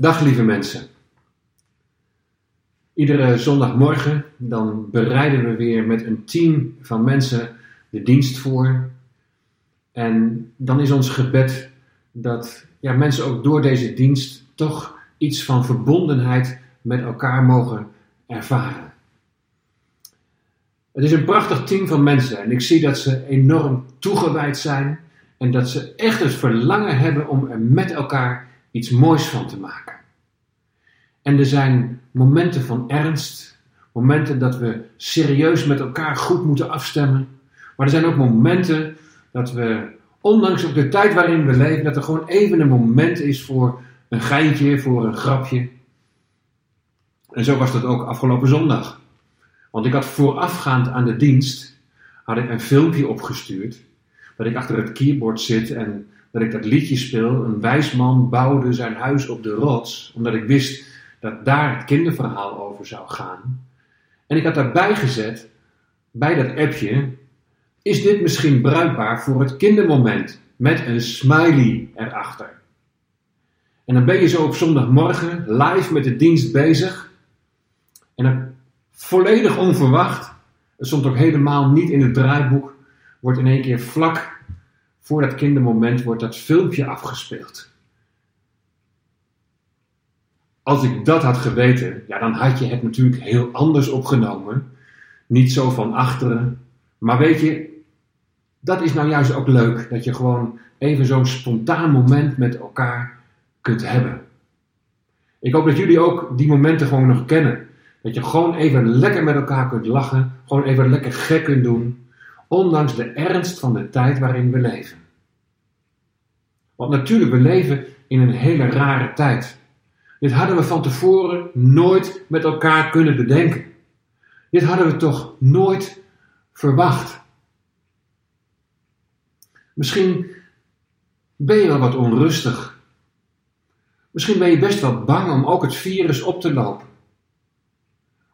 Dag lieve mensen. Iedere zondagmorgen dan bereiden we weer met een team van mensen de dienst voor. En dan is ons gebed dat ja, mensen ook door deze dienst toch iets van verbondenheid met elkaar mogen ervaren. Het is een prachtig team van mensen en ik zie dat ze enorm toegewijd zijn en dat ze echt het verlangen hebben om er met elkaar iets moois van te maken. En er zijn momenten van ernst, momenten dat we serieus met elkaar goed moeten afstemmen. Maar er zijn ook momenten dat we, ondanks ook de tijd waarin we leven, dat er gewoon even een moment is voor een geintje, voor een grapje. En zo was dat ook afgelopen zondag. Want ik had voorafgaand aan de dienst had ik een filmpje opgestuurd. Dat ik achter het keyboard zit en dat ik dat liedje speel. Een wijs man bouwde zijn huis op de rots. Omdat ik wist dat daar het kinderverhaal over zou gaan. En ik had daarbij gezet, bij dat appje, is dit misschien bruikbaar voor het kindermoment? Met een smiley erachter. En dan ben je zo op zondagmorgen live met de dienst bezig. En dan volledig onverwacht, het stond ook helemaal niet in het draaiboek, wordt in één keer vlak voor dat kindermoment wordt dat filmpje afgespeeld. Als ik dat had geweten, ja, dan had je het natuurlijk heel anders opgenomen. Niet zo van achteren. Maar weet je, dat is nou juist ook leuk. Dat je gewoon even zo'n spontaan moment met elkaar kunt hebben. Ik hoop dat jullie ook die momenten gewoon nog kennen. Dat je gewoon even lekker met elkaar kunt lachen. Gewoon even lekker gek kunt doen. Ondanks de ernst van de tijd waarin we leven. Want natuurlijk, we leven in een hele rare tijd. Dit hadden we van tevoren nooit met elkaar kunnen bedenken. Dit hadden we toch nooit verwacht. Misschien ben je wel wat onrustig. Misschien ben je best wel bang om ook het virus op te lopen.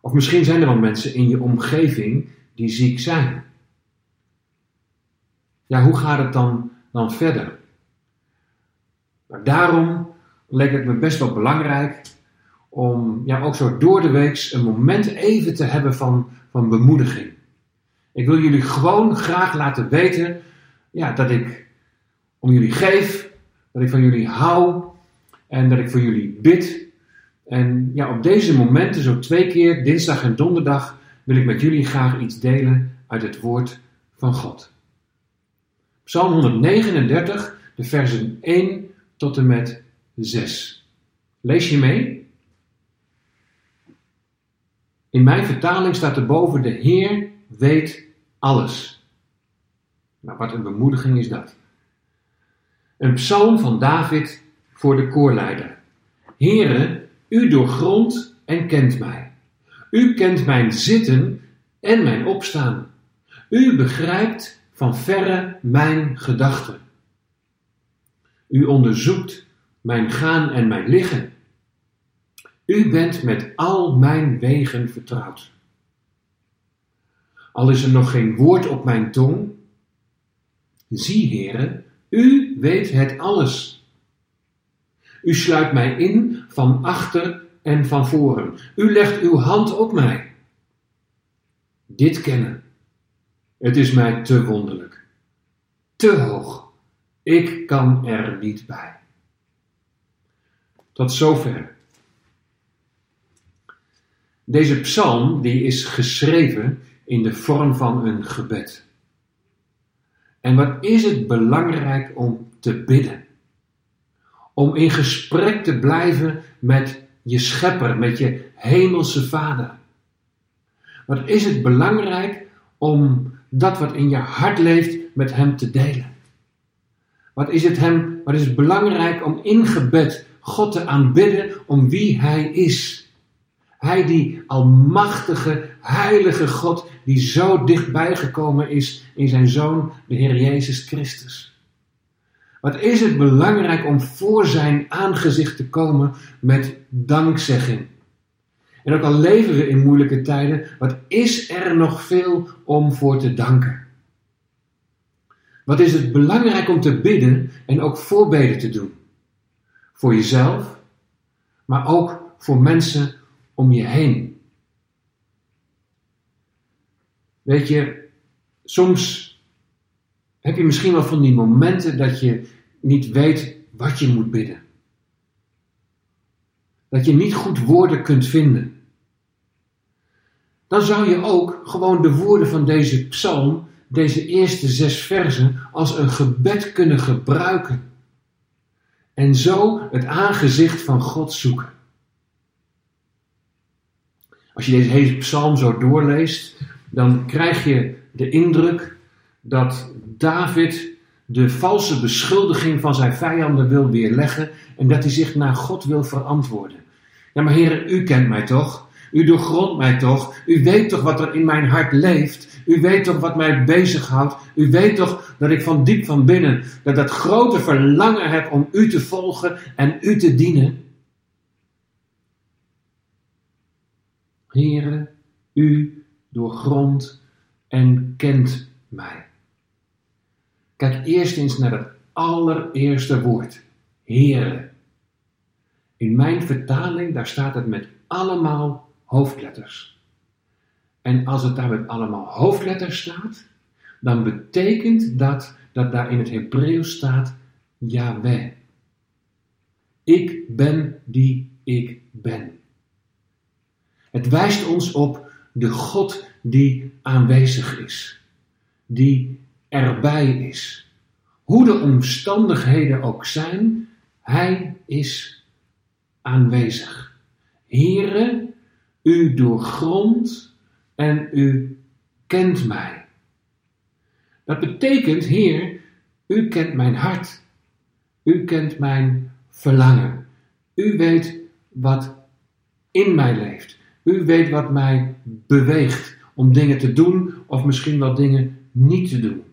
Of misschien zijn er wel mensen in je omgeving die ziek zijn. Ja, hoe gaat het dan, dan verder? Maar daarom leek het me best wel belangrijk om ja, ook zo door de week een moment even te hebben van, van bemoediging. Ik wil jullie gewoon graag laten weten ja, dat ik om jullie geef, dat ik van jullie hou en dat ik voor jullie bid. En ja, op deze momenten, zo twee keer, dinsdag en donderdag, wil ik met jullie graag iets delen uit het woord van God. Psalm 139, de versen 1 tot en met 6. Lees je mee? In mijn vertaling staat er boven: De Heer weet alles. Nou, wat een bemoediging is dat. Een psalm van David voor de koorleider. Heere, u doorgrondt en kent mij. U kent mijn zitten en mijn opstaan. U begrijpt van verre mijn gedachten. U onderzoekt mijn gaan en mijn liggen. U bent met al mijn wegen vertrouwd. Al is er nog geen woord op mijn tong, zie, heren, u weet het alles. U sluit mij in van achter en van voren. U legt uw hand op mij. Dit kennen, het is mij te wonderlijk, te hoog. Ik kan er niet bij. Tot zover. Deze psalm die is geschreven in de vorm van een gebed. En wat is het belangrijk om te bidden? Om in gesprek te blijven met je schepper, met je hemelse vader. Wat is het belangrijk om dat wat in je hart leeft met hem te delen? Wat is het, hem, wat is het belangrijk om in gebed God te aanbidden om wie Hij is. Hij die almachtige, heilige God, die zo dichtbij gekomen is in zijn Zoon, de Heer Jezus Christus. Wat is het belangrijk om voor zijn aangezicht te komen met dankzegging. En ook al leven we in moeilijke tijden, wat is er nog veel om voor te danken? Wat is het belangrijk om te bidden en ook voorbeden te doen? Voor jezelf, maar ook voor mensen om je heen. Weet je, soms heb je misschien wel van die momenten dat je niet weet wat je moet bidden. Dat je niet goed woorden kunt vinden. Dan zou je ook gewoon de woorden van deze psalm, deze eerste zes versen, als een gebed kunnen gebruiken. En zo het aangezicht van God zoeken. Als je deze hele psalm zo doorleest, dan krijg je de indruk dat David de valse beschuldiging van zijn vijanden wil weerleggen en dat hij zich naar God wil verantwoorden. Ja, maar heren, u kent mij toch? U doorgrondt mij toch? U weet toch wat er in mijn hart leeft? U weet toch wat mij bezighoudt? U weet toch dat ik van diep van binnen dat dat grote verlangen heb om u te volgen en u te dienen? Heren, u doorgrondt en kent mij. Kijk eerst eens naar het allereerste woord. Heren. In mijn vertaling, daar staat het met allemaal hoofdletters. En als het daar met allemaal hoofdletters staat, dan betekent dat dat daar in het Hebreeuws staat Yahweh. Ik ben die ik ben. Het wijst ons op de God die aanwezig is, die erbij is. Hoe de omstandigheden ook zijn, Hij is aanwezig. Here, u doorgrondt en u kent mij. Dat betekent, Heer, u kent mijn hart. U kent mijn verlangen. U weet wat in mij leeft. U weet wat mij beweegt om dingen te doen of misschien wel dingen niet te doen.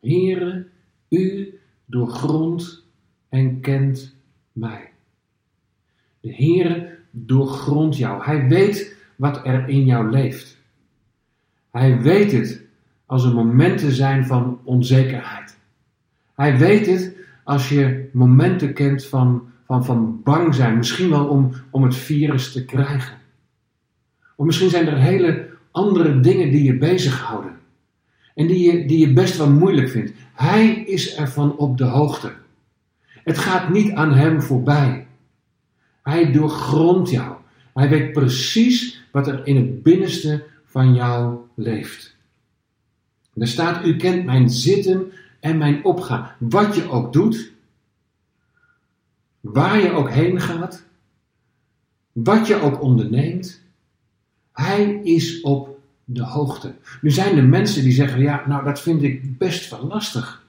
Heere, u doorgrondt en kent mij. De Heere doorgrondt jou. Hij weet wat er in jou leeft. Hij weet het als er momenten zijn van onzekerheid. Hij weet het als je momenten kent van, van, van bang zijn, misschien wel om, om het virus te krijgen. Of misschien zijn er hele andere dingen die je bezighouden. En die je, die je best wel moeilijk vindt. Hij is ervan op de hoogte. Het gaat niet aan hem voorbij. Hij doorgrondt jou. Hij weet precies wat er in het binnenste van jou leeft. Er staat, u kent mijn zitten en mijn opgaan. Wat je ook doet, waar je ook heen gaat, wat je ook onderneemt, hij is op de hoogte. Nu zijn er mensen die zeggen, ja, nou dat vind ik best wel lastig.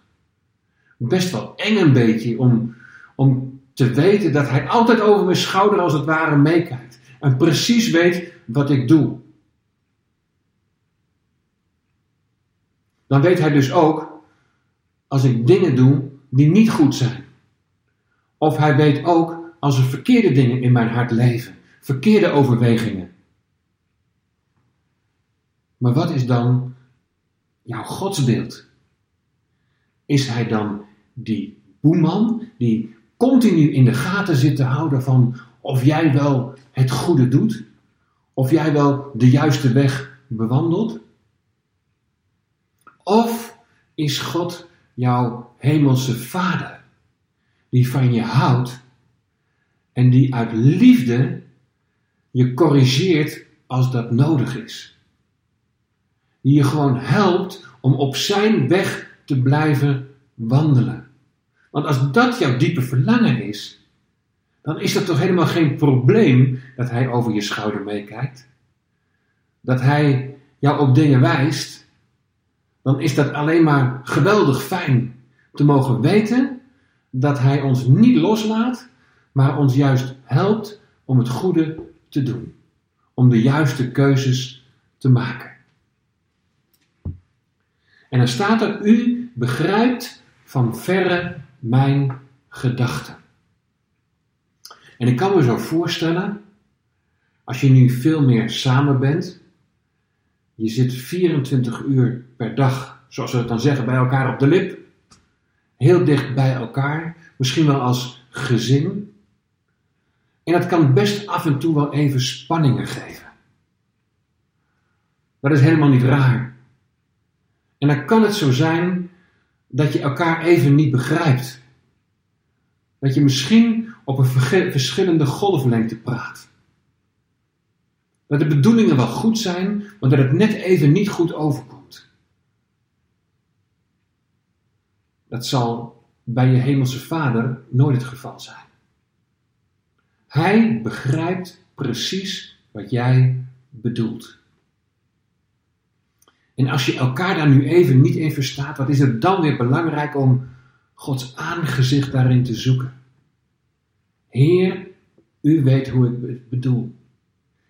Best wel eng een beetje om, om te weten dat hij altijd over mijn schouder als het ware meekijkt. En precies weet wat ik doe. Dan weet hij dus ook, als ik dingen doe die niet goed zijn. Of hij weet ook als er verkeerde dingen in mijn hart leven. Verkeerde overwegingen. Maar wat is dan jouw godsbeeld? Is hij dan die boeman die continu in de gaten zit te houden van of jij wel het goede doet? Of jij wel de juiste weg bewandelt? Of is God jouw hemelse vader, die van je houdt en die uit liefde je corrigeert als dat nodig is? die je gewoon helpt om op zijn weg te blijven wandelen. Want als dat jouw diepe verlangen is, dan is dat toch helemaal geen probleem dat hij over je schouder meekijkt. Dat hij jou op dingen wijst, dan is dat alleen maar geweldig fijn te mogen weten dat hij ons niet loslaat, maar ons juist helpt om het goede te doen. Om de juiste keuzes te maken. En dan staat er, u begrijpt van verre mijn gedachten. En ik kan me zo voorstellen, als je nu veel meer samen bent, je zit 24 uur per dag, zoals we het dan zeggen, bij elkaar op de lip, heel dicht bij elkaar, misschien wel als gezin. En dat kan best af en toe wel even spanningen geven. Dat is helemaal niet raar. En dan kan het zo zijn dat je elkaar even niet begrijpt. Dat je misschien op een verschillende golflengte praat. Dat de bedoelingen wel goed zijn, maar dat het net even niet goed overkomt. Dat zal bij je hemelse vader nooit het geval zijn. Hij begrijpt precies wat jij bedoelt. En als je elkaar daar nu even niet in verstaat, wat is het dan weer belangrijk om Gods aangezicht daarin te zoeken? Heer, u weet hoe ik het bedoel.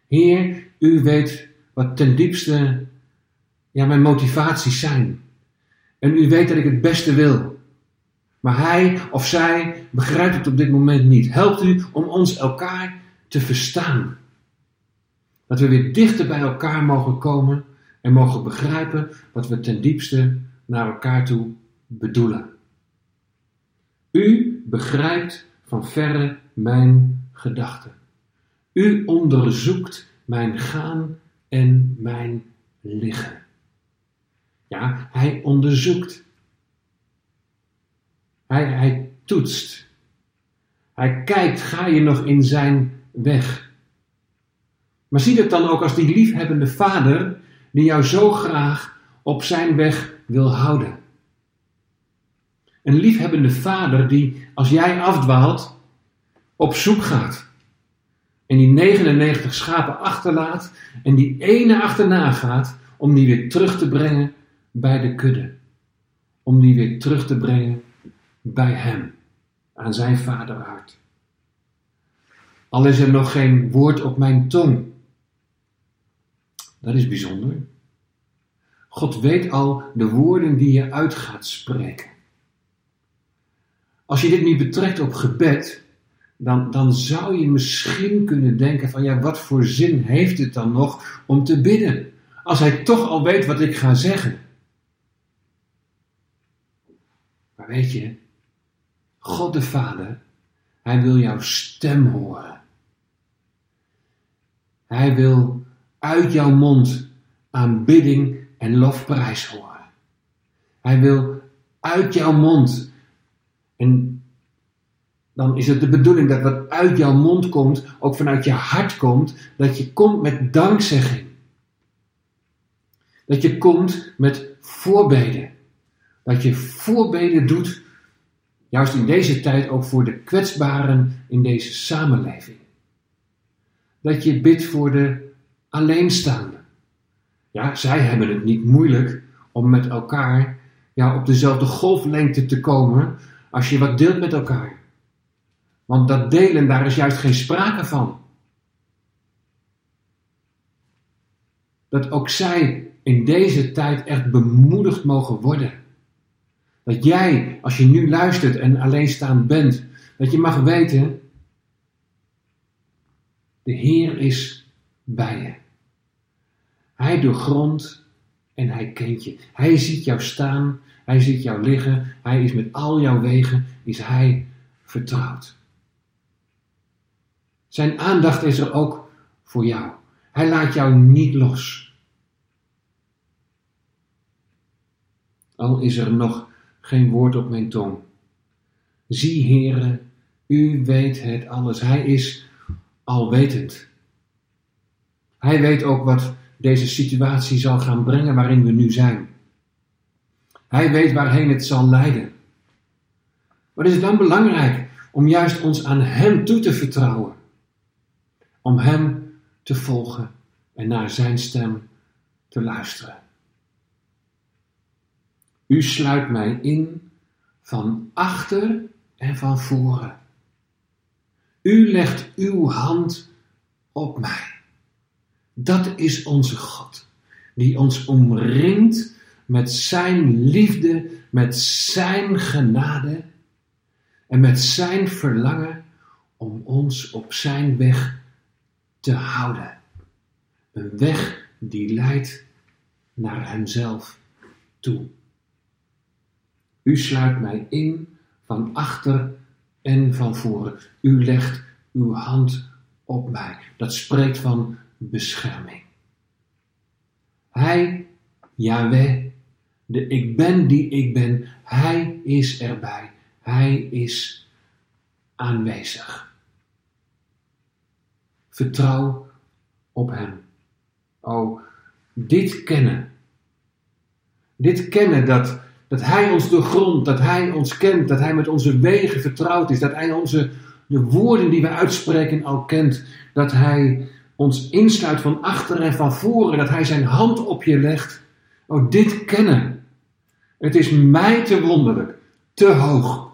Heer, u weet wat ten diepste ja, mijn motivaties zijn. En u weet dat ik het beste wil. Maar hij of zij begrijpt het op dit moment niet. Helpt u om ons elkaar te verstaan. Dat we weer dichter bij elkaar mogen komen en mogen begrijpen wat we ten diepste naar elkaar toe bedoelen. U begrijpt van verre mijn gedachten. U onderzoekt mijn gaan en mijn liggen. Ja, hij onderzoekt. Hij, hij toetst. Hij kijkt, ga je nog in zijn weg? Maar zie het dan ook als die liefhebbende vader die jou zo graag op zijn weg wil houden. Een liefhebbende vader die, als jij afdwaalt, op zoek gaat. En die 99 schapen achterlaat en die ene achterna gaat om die weer terug te brengen bij de kudde. Om die weer terug te brengen bij hem, aan zijn vaderhart. Al is er nog geen woord op mijn tong. Dat is bijzonder. God weet al de woorden die je uit gaat spreken. Als je dit niet betrekt op gebed, dan, dan zou je misschien kunnen denken van ja, wat voor zin heeft het dan nog om te bidden? Als hij toch al weet wat ik ga zeggen. Maar weet je, God de Vader, hij wil jouw stem horen. Hij wil uit jouw mond aanbidding en lofprijs horen. Hij wil uit jouw mond en dan is het de bedoeling dat wat uit jouw mond komt, ook vanuit je hart komt, dat je komt met dankzegging. Dat je komt met voorbeden. Dat je voorbeden doet, juist in deze tijd ook voor de kwetsbaren in deze samenleving. Dat je bidt voor de alleenstaanden. Ja, zij hebben het niet moeilijk om met elkaar ja, op dezelfde golflengte te komen als je wat deelt met elkaar. Want dat delen, daar is juist geen sprake van. Dat ook zij in deze tijd echt bemoedigd mogen worden. Dat jij, als je nu luistert en alleenstaand bent, dat je mag weten, de Heer is bij je. Hij doorgrondt en hij kent je. Hij ziet jou staan, hij ziet jou liggen, hij is met al jouw wegen, is hij vertrouwd. Zijn aandacht is er ook voor jou. Hij laat jou niet los. Al is er nog geen woord op mijn tong. Zie, Heere, u weet het alles. Hij is alwetend. Hij weet ook wat deze situatie zal gaan brengen waarin we nu zijn. Hij weet waarheen het zal leiden. Wat is het dan belangrijk om juist ons aan Hem toe te vertrouwen? om Hem te volgen en naar Zijn stem te luisteren. U sluit mij in van achter en van voren. U legt uw hand op mij. Dat is onze God, die ons omringt met Zijn liefde, met Zijn genade en met Zijn verlangen om ons op Zijn weg te houden. Een weg die leidt naar Hemzelf toe. U sluit mij in van achter en van voren. U legt uw hand op mij. Dat spreekt van bescherming. Hij, Yahweh, de ik ben die ik ben, hij is erbij. Hij is aanwezig. Vertrouw op hem. Oh, dit kennen. Dit kennen dat, dat Hij ons doorgrondt, dat Hij ons kent, dat Hij met onze wegen vertrouwd is, dat Hij onze, de woorden die we uitspreken al kent, dat Hij ons insluit van achter en van voren, dat Hij zijn hand op je legt. Oh, dit kennen. Het is mij te wonderlijk, te hoog.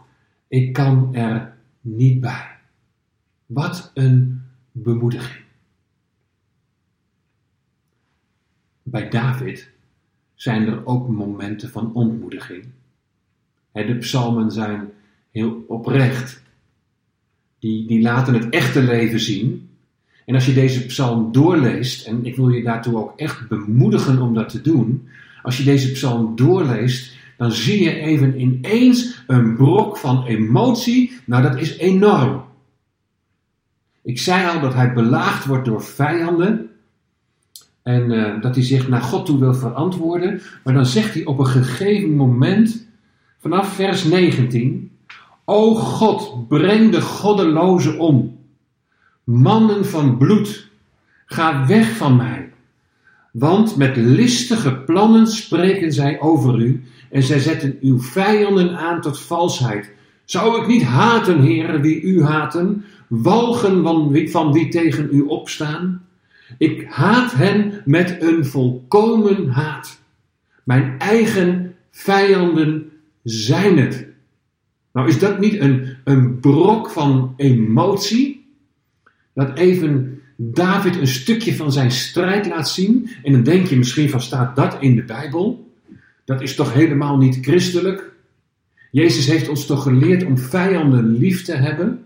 Ik kan er niet bij. Wat een bemoediging. Bij David zijn er ook momenten van ontmoediging. De psalmen zijn heel oprecht. Die, die laten het echte leven zien. En als je deze psalm doorleest, en ik wil je daartoe ook echt bemoedigen om dat te doen. Als je deze psalm doorleest, dan zie je even ineens een brok van emotie. Nou, dat is enorm. Ik zei al dat hij belaagd wordt door vijanden. En uh, dat hij zich naar God toe wil verantwoorden. Maar dan zegt hij op een gegeven moment, vanaf vers 19: O God, breng de goddelozen om. Mannen van bloed, ga weg van mij. Want met listige plannen spreken zij over u en zij zetten uw vijanden aan tot valsheid. Zou ik niet haten, heren, wie u haten, walgen van wie, van wie tegen u opstaan? Ik haat hen met een volkomen haat. Mijn eigen vijanden zijn het. Nou, is dat niet een, een brok van emotie? Dat even David een stukje van zijn strijd laat zien. En dan denk je misschien van staat dat in de Bijbel? Dat is toch helemaal niet christelijk? Jezus heeft ons toch geleerd om vijanden lief te hebben?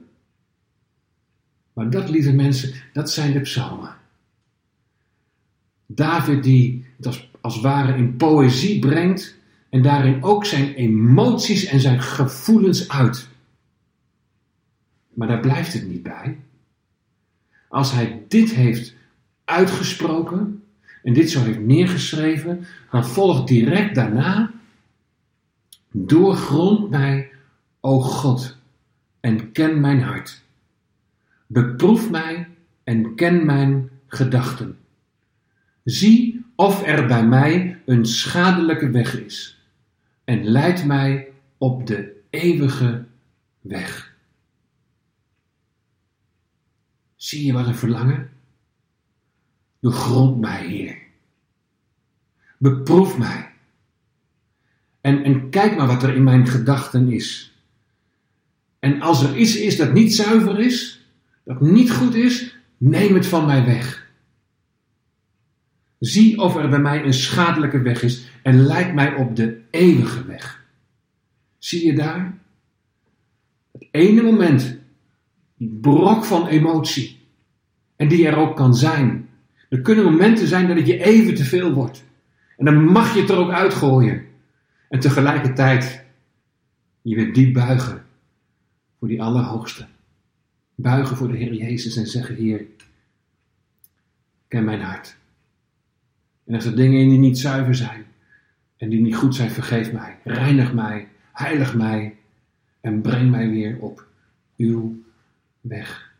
Maar dat, lieve mensen, dat zijn de psalmen. David die het als, als ware in poëzie brengt en daarin ook zijn emoties en zijn gevoelens uit. Maar daar blijft het niet bij. Als hij dit heeft uitgesproken en dit zo heeft neergeschreven, dan volgt direct daarna: Doorgrond mij, o God, en ken mijn hart. Beproef mij en ken mijn gedachten. Zie of er bij mij een schadelijke weg is en leid mij op de eeuwige weg. Zie je wat een verlangen? Begrond mij, Heer. Beproef mij. En, en kijk maar wat er in mijn gedachten is. En als er iets is dat niet zuiver is, dat niet goed is, neem het van mij weg. Zie of er bij mij een schadelijke weg is en leid mij op de eeuwige weg. Zie je daar? Het ene moment, brok van emotie, en die er ook kan zijn. Er kunnen momenten zijn dat het je even te veel wordt. En dan mag je het er ook uitgooien. En tegelijkertijd je weer diep buigen voor die Allerhoogste. Buigen voor de Heer Jezus en zeggen: Heer, ken mijn hart. En als er dingen in die niet zuiver zijn en die niet goed zijn, vergeef mij. Reinig mij, heilig mij en breng mij weer op uw weg.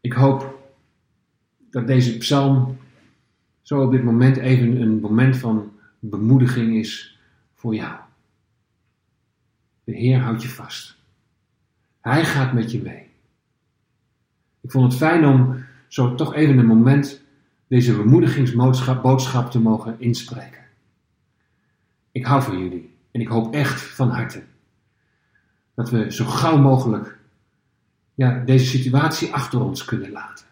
Ik hoop dat deze psalm zo op dit moment even een moment van bemoediging is voor jou. De Heer houdt je vast. Hij gaat met je mee. Ik vond het fijn om zo toch even een moment deze bemoedigingsboodschap te mogen inspreken. Ik hou van jullie en ik hoop echt van harte dat we zo gauw mogelijk ja, deze situatie achter ons kunnen laten.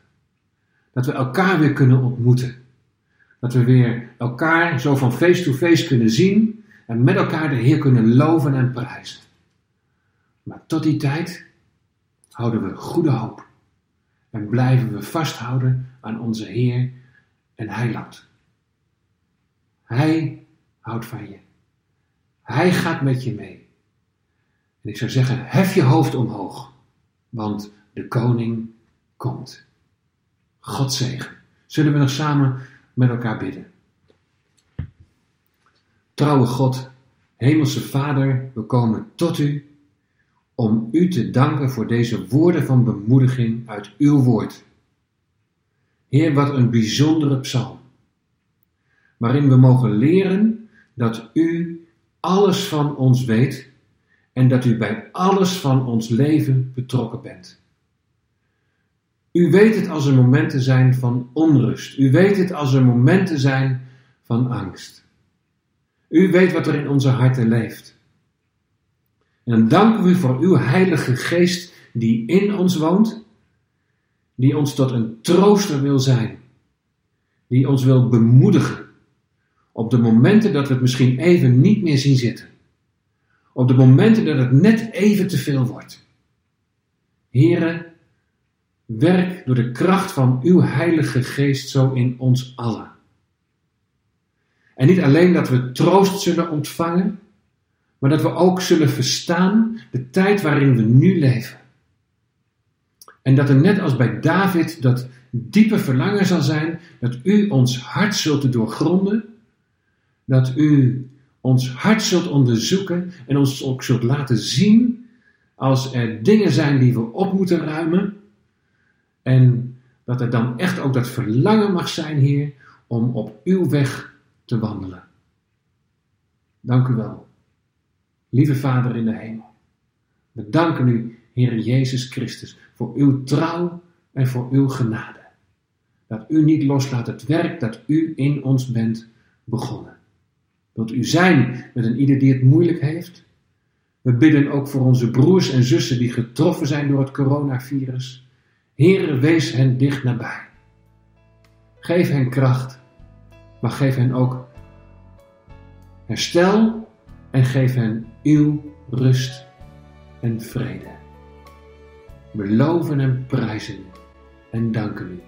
Dat we elkaar weer kunnen ontmoeten. Dat we weer elkaar zo van face-to-face -face kunnen zien en met elkaar de Heer kunnen loven en prijzen. Maar tot die tijd houden we goede hoop en blijven we vasthouden aan onze Heer en heiland. Hij houdt van je. Hij gaat met je mee. En ik zou zeggen, hef je hoofd omhoog. want de koning komt. God zegen. Zullen we nog samen met elkaar bidden? Trouwe God, Hemelse Vader, we komen tot u om u te danken voor deze woorden van bemoediging uit uw woord. Heer, wat een bijzondere psalm, waarin we mogen leren dat u alles van ons weet en dat u bij alles van ons leven betrokken bent. U weet het als er momenten zijn van onrust. U weet het als er momenten zijn van angst. U weet wat er in onze harten leeft. En dan danken we voor uw Heilige Geest die in ons woont, die ons tot een trooster wil zijn, die ons wil bemoedigen op de momenten dat we het misschien even niet meer zien zitten, op de momenten dat het net even te veel wordt. Heren, werk door de kracht van uw Heilige Geest zo in ons allen. En niet alleen dat we troost zullen ontvangen, maar dat we ook zullen verstaan de tijd waarin we nu leven. En dat er net als bij David dat diepe verlangen zal zijn dat u ons hart zult doorgronden, dat u ons hart zult onderzoeken en ons ook zult laten zien als er dingen zijn die we op moeten ruimen. En dat er dan echt ook dat verlangen mag zijn, Heer, om op uw weg te wandelen. Dank u wel. Lieve Vader in de hemel, we danken u, Heer Jezus Christus, voor uw trouw en voor uw genade. Dat u niet loslaat het werk dat u in ons bent begonnen. Wilt u zijn met een ieder die het moeilijk heeft? We bidden ook voor onze broers en zussen die getroffen zijn door het coronavirus. Heere, wees hen dicht nabij. Geef hen kracht, maar geef hen ook herstel en geef hen uw rust en vrede. We loven en prijzen en danken u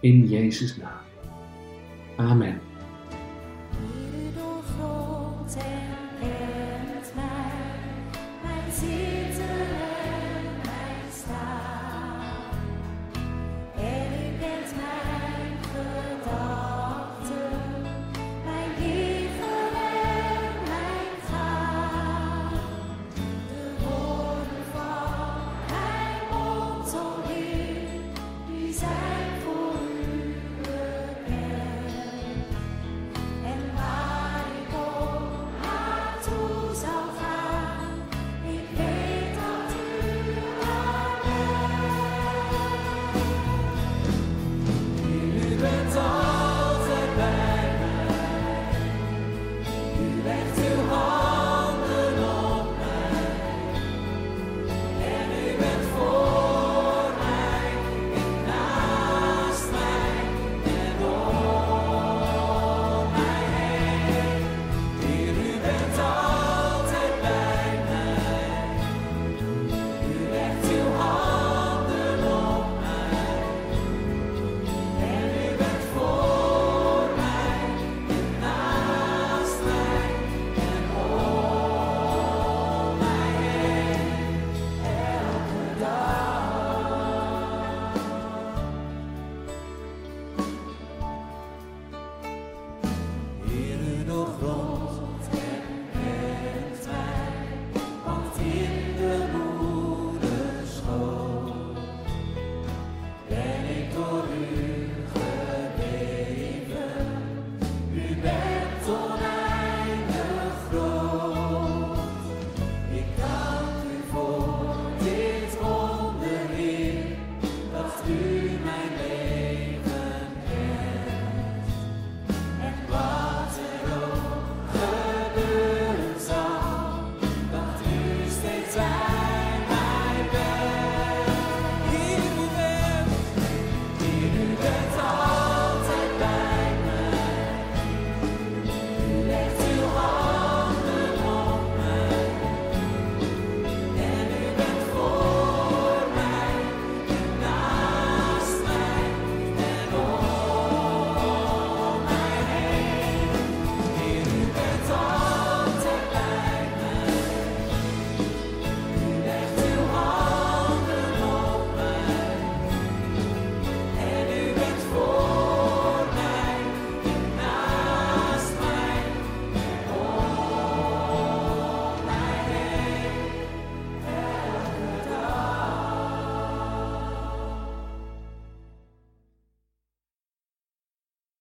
in Jezus' naam. Amen.